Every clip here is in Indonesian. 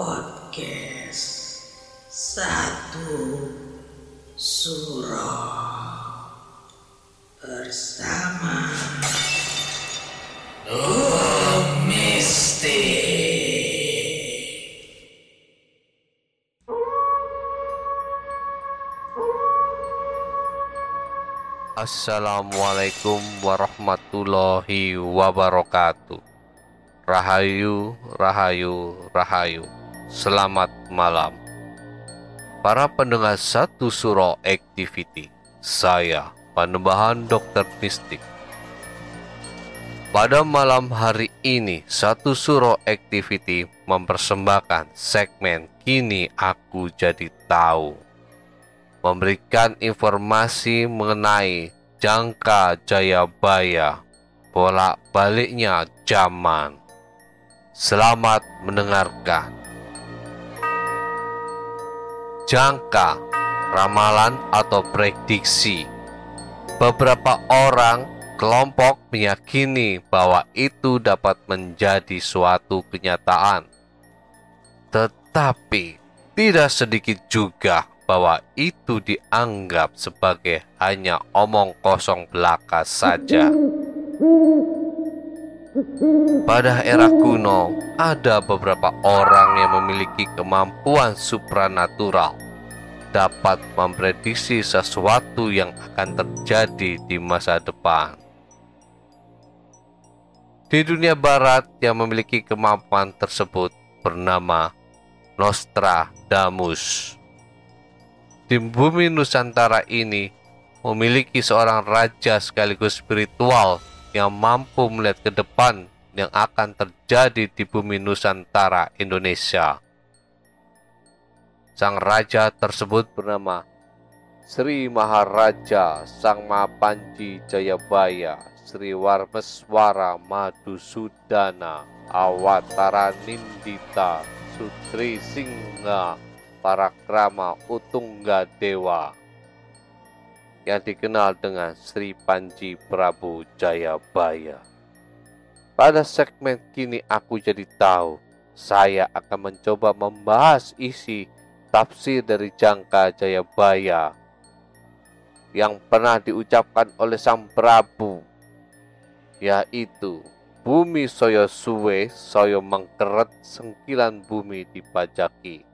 podcast satu suro bersama Mistik. Assalamualaikum warahmatullahi wabarakatuh. Rahayu, rahayu, rahayu. Selamat malam. Para pendengar satu suro activity, saya Panembahan Dokter Mistik. Pada malam hari ini, satu suro activity mempersembahkan segmen Kini Aku Jadi Tahu memberikan informasi mengenai jangka Jayabaya, bolak-baliknya zaman. Selamat mendengarkan. Jangka, ramalan atau prediksi. Beberapa orang kelompok meyakini bahwa itu dapat menjadi suatu kenyataan. Tetapi tidak sedikit juga bahwa itu dianggap sebagai hanya omong kosong belaka saja. Pada era kuno, ada beberapa orang yang memiliki kemampuan supranatural dapat memprediksi sesuatu yang akan terjadi di masa depan. Di dunia barat yang memiliki kemampuan tersebut bernama Nostradamus di bumi Nusantara ini memiliki seorang raja sekaligus spiritual yang mampu melihat ke depan yang akan terjadi di bumi Nusantara Indonesia. Sang raja tersebut bernama Sri Maharaja Sang Mapanji Jayabaya Sri Warmeswara Madusudana Awatara Nindita Sutri Singha Parakrama Utungga Dewa yang dikenal dengan Sri Panji Prabu Jayabaya. Pada segmen kini aku jadi tahu, saya akan mencoba membahas isi tafsir dari jangka Jayabaya yang pernah diucapkan oleh Sang Prabu, yaitu Bumi soyo suwe, soyo mengkeret, sengkilan bumi dipajaki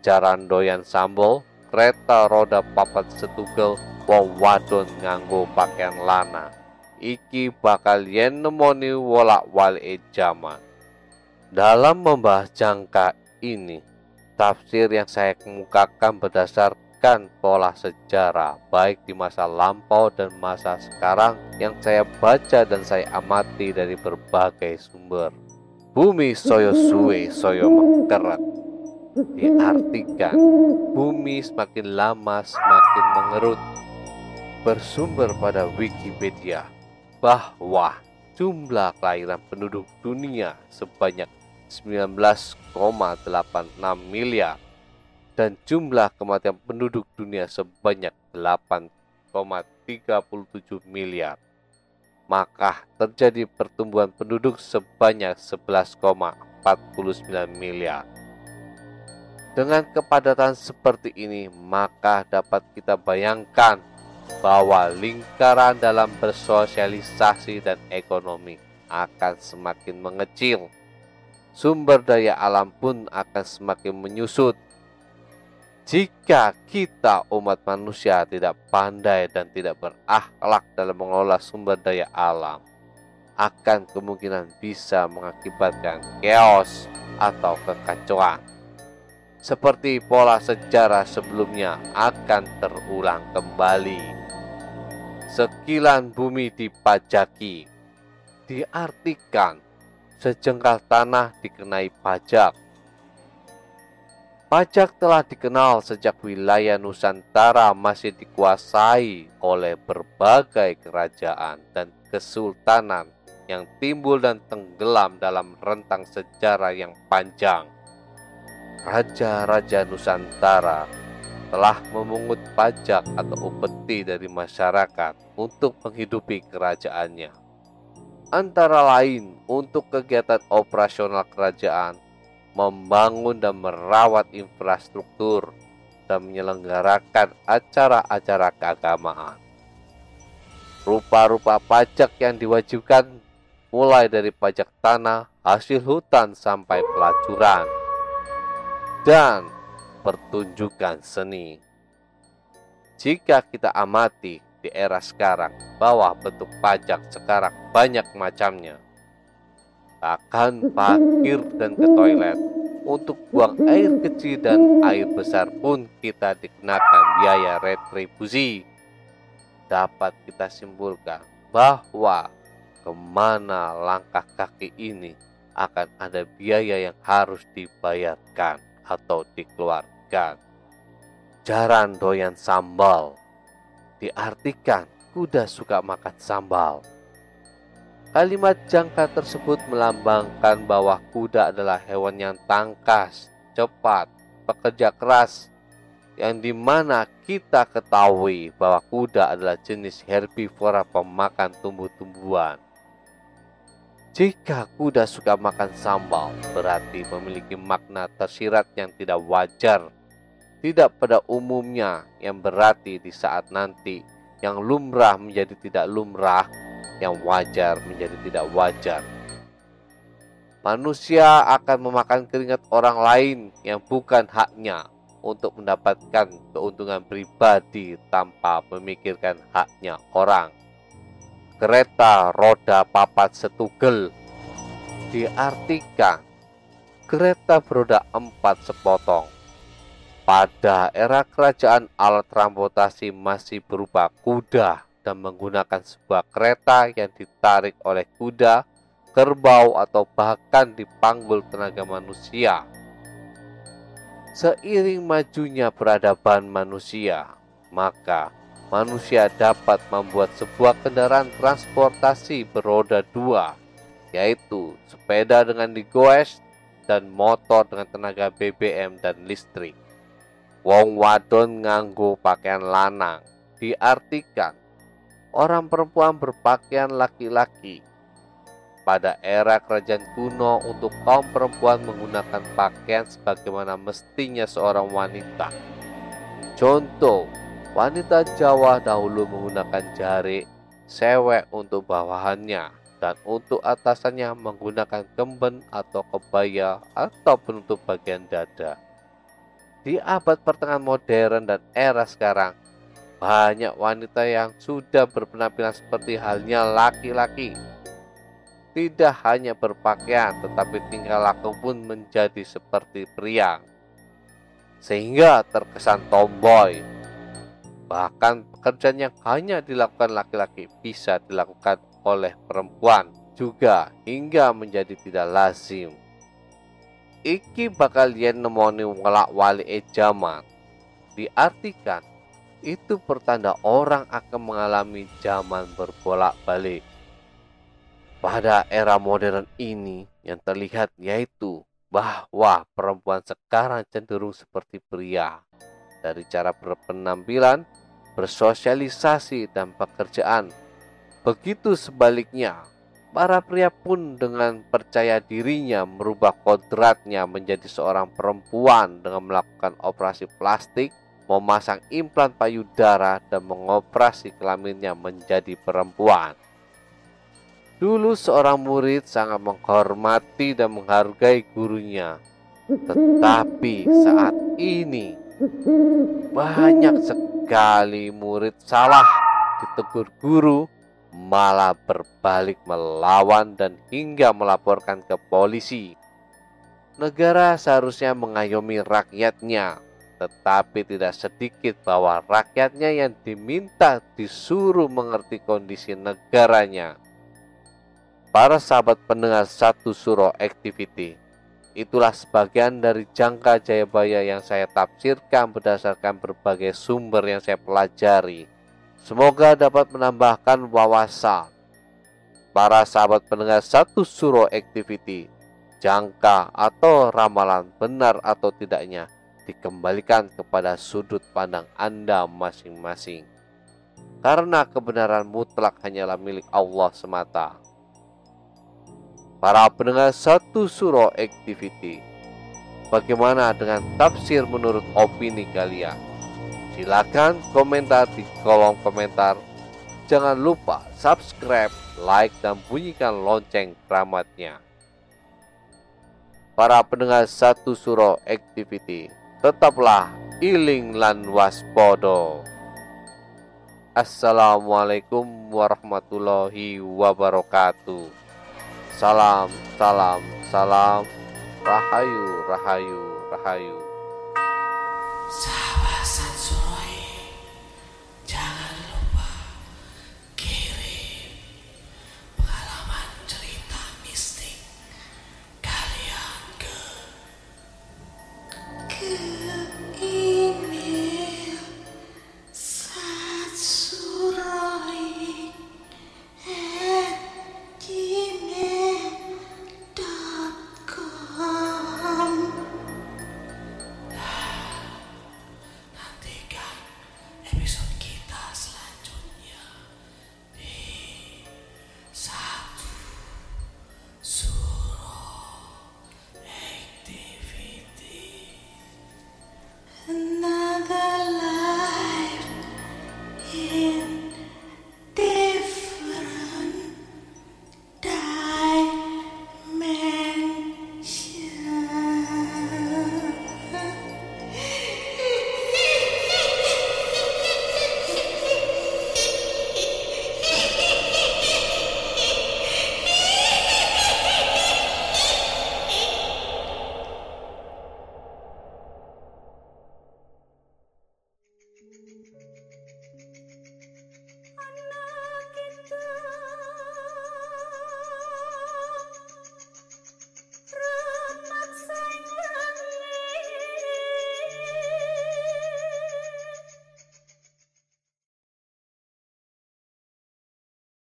jaran doyan sambal, kereta roda papat setugel, wong wadon nganggo pakaian lana. Iki bakal yen nemoni wolak walik jaman. Dalam membahas jangka ini, tafsir yang saya kemukakan berdasarkan pola sejarah baik di masa lampau dan masa sekarang yang saya baca dan saya amati dari berbagai sumber. Bumi soyo suwe soyo mengkerat diartikan bumi semakin lama semakin mengerut. Bersumber pada Wikipedia bahwa jumlah kelahiran penduduk dunia sebanyak 19,86 miliar dan jumlah kematian penduduk dunia sebanyak 8,3 37 miliar. Maka terjadi pertumbuhan penduduk sebanyak 11,49 miliar. Dengan kepadatan seperti ini, maka dapat kita bayangkan bahwa lingkaran dalam bersosialisasi dan ekonomi akan semakin mengecil. Sumber daya alam pun akan semakin menyusut. Jika kita umat manusia tidak pandai dan tidak berakhlak dalam mengelola sumber daya alam, akan kemungkinan bisa mengakibatkan chaos atau kekacauan seperti pola sejarah sebelumnya akan terulang kembali. Sekilan bumi dipajaki, diartikan sejengkal tanah dikenai pajak. Pajak telah dikenal sejak wilayah Nusantara masih dikuasai oleh berbagai kerajaan dan kesultanan yang timbul dan tenggelam dalam rentang sejarah yang panjang raja-raja Nusantara telah memungut pajak atau upeti dari masyarakat untuk menghidupi kerajaannya. Antara lain untuk kegiatan operasional kerajaan, membangun dan merawat infrastruktur, dan menyelenggarakan acara-acara keagamaan. Rupa-rupa pajak yang diwajibkan mulai dari pajak tanah, hasil hutan sampai pelacuran dan pertunjukan seni. Jika kita amati di era sekarang bahwa bentuk pajak sekarang banyak macamnya. Bahkan parkir dan ke toilet untuk buang air kecil dan air besar pun kita dikenakan biaya retribusi. Dapat kita simpulkan bahwa ke mana langkah kaki ini akan ada biaya yang harus dibayarkan atau dikeluarkan. Jaran doyan sambal diartikan kuda suka makan sambal. Kalimat jangka tersebut melambangkan bahwa kuda adalah hewan yang tangkas, cepat, pekerja keras, yang di mana kita ketahui bahwa kuda adalah jenis herbivora pemakan tumbuh-tumbuhan. Jika kuda suka makan sambal, berarti memiliki makna tersirat yang tidak wajar. Tidak pada umumnya yang berarti di saat nanti yang lumrah menjadi tidak lumrah, yang wajar menjadi tidak wajar. Manusia akan memakan keringat orang lain yang bukan haknya untuk mendapatkan keuntungan pribadi tanpa memikirkan haknya orang kereta roda papat setugel diartikan kereta beroda empat sepotong. Pada era kerajaan alat transportasi masih berupa kuda dan menggunakan sebuah kereta yang ditarik oleh kuda, kerbau atau bahkan dipanggul tenaga manusia. Seiring majunya peradaban manusia, maka manusia dapat membuat sebuah kendaraan transportasi beroda dua, yaitu sepeda dengan digoes dan motor dengan tenaga BBM dan listrik. Wong wadon nganggo pakaian lanang diartikan orang perempuan berpakaian laki-laki. Pada era kerajaan kuno untuk kaum perempuan menggunakan pakaian sebagaimana mestinya seorang wanita. Contoh, Wanita Jawa dahulu menggunakan jari sewek untuk bawahannya dan untuk atasannya menggunakan kemben atau kebaya atau penutup bagian dada. Di abad pertengahan modern dan era sekarang, banyak wanita yang sudah berpenampilan seperti halnya laki-laki. Tidak hanya berpakaian, tetapi tingkah laku pun menjadi seperti pria. Sehingga terkesan tomboy, Bahkan pekerjaan yang hanya dilakukan laki-laki bisa dilakukan oleh perempuan juga hingga menjadi tidak lazim. Iki bakal yen nemoni ngelak wali e zaman. Diartikan itu pertanda orang akan mengalami zaman berbolak-balik. Pada era modern ini yang terlihat yaitu bahwa perempuan sekarang cenderung seperti pria. Dari cara berpenampilan, bersosialisasi, dan pekerjaan. Begitu sebaliknya, para pria pun dengan percaya dirinya merubah kodratnya menjadi seorang perempuan dengan melakukan operasi plastik, memasang implan payudara, dan mengoperasi kelaminnya menjadi perempuan. Dulu seorang murid sangat menghormati dan menghargai gurunya. Tetapi saat ini banyak sekali murid salah ditegur guru malah berbalik melawan dan hingga melaporkan ke polisi. Negara seharusnya mengayomi rakyatnya, tetapi tidak sedikit bahwa rakyatnya yang diminta disuruh mengerti kondisi negaranya. Para sahabat pendengar satu suro activity, Itulah sebagian dari jangka Jayabaya yang saya tafsirkan berdasarkan berbagai sumber yang saya pelajari. Semoga dapat menambahkan wawasan. Para sahabat pendengar satu suro activity, jangka atau ramalan benar atau tidaknya dikembalikan kepada sudut pandang Anda masing-masing. Karena kebenaran mutlak hanyalah milik Allah semata para pendengar satu surah activity. Bagaimana dengan tafsir menurut opini kalian? Silakan komentar di kolom komentar. Jangan lupa subscribe, like, dan bunyikan lonceng keramatnya. Para pendengar satu surah activity, tetaplah iling lan waspodo. Assalamualaikum warahmatullahi wabarakatuh. Salam, salam, salam. Rahayu, rahayu, rahayu.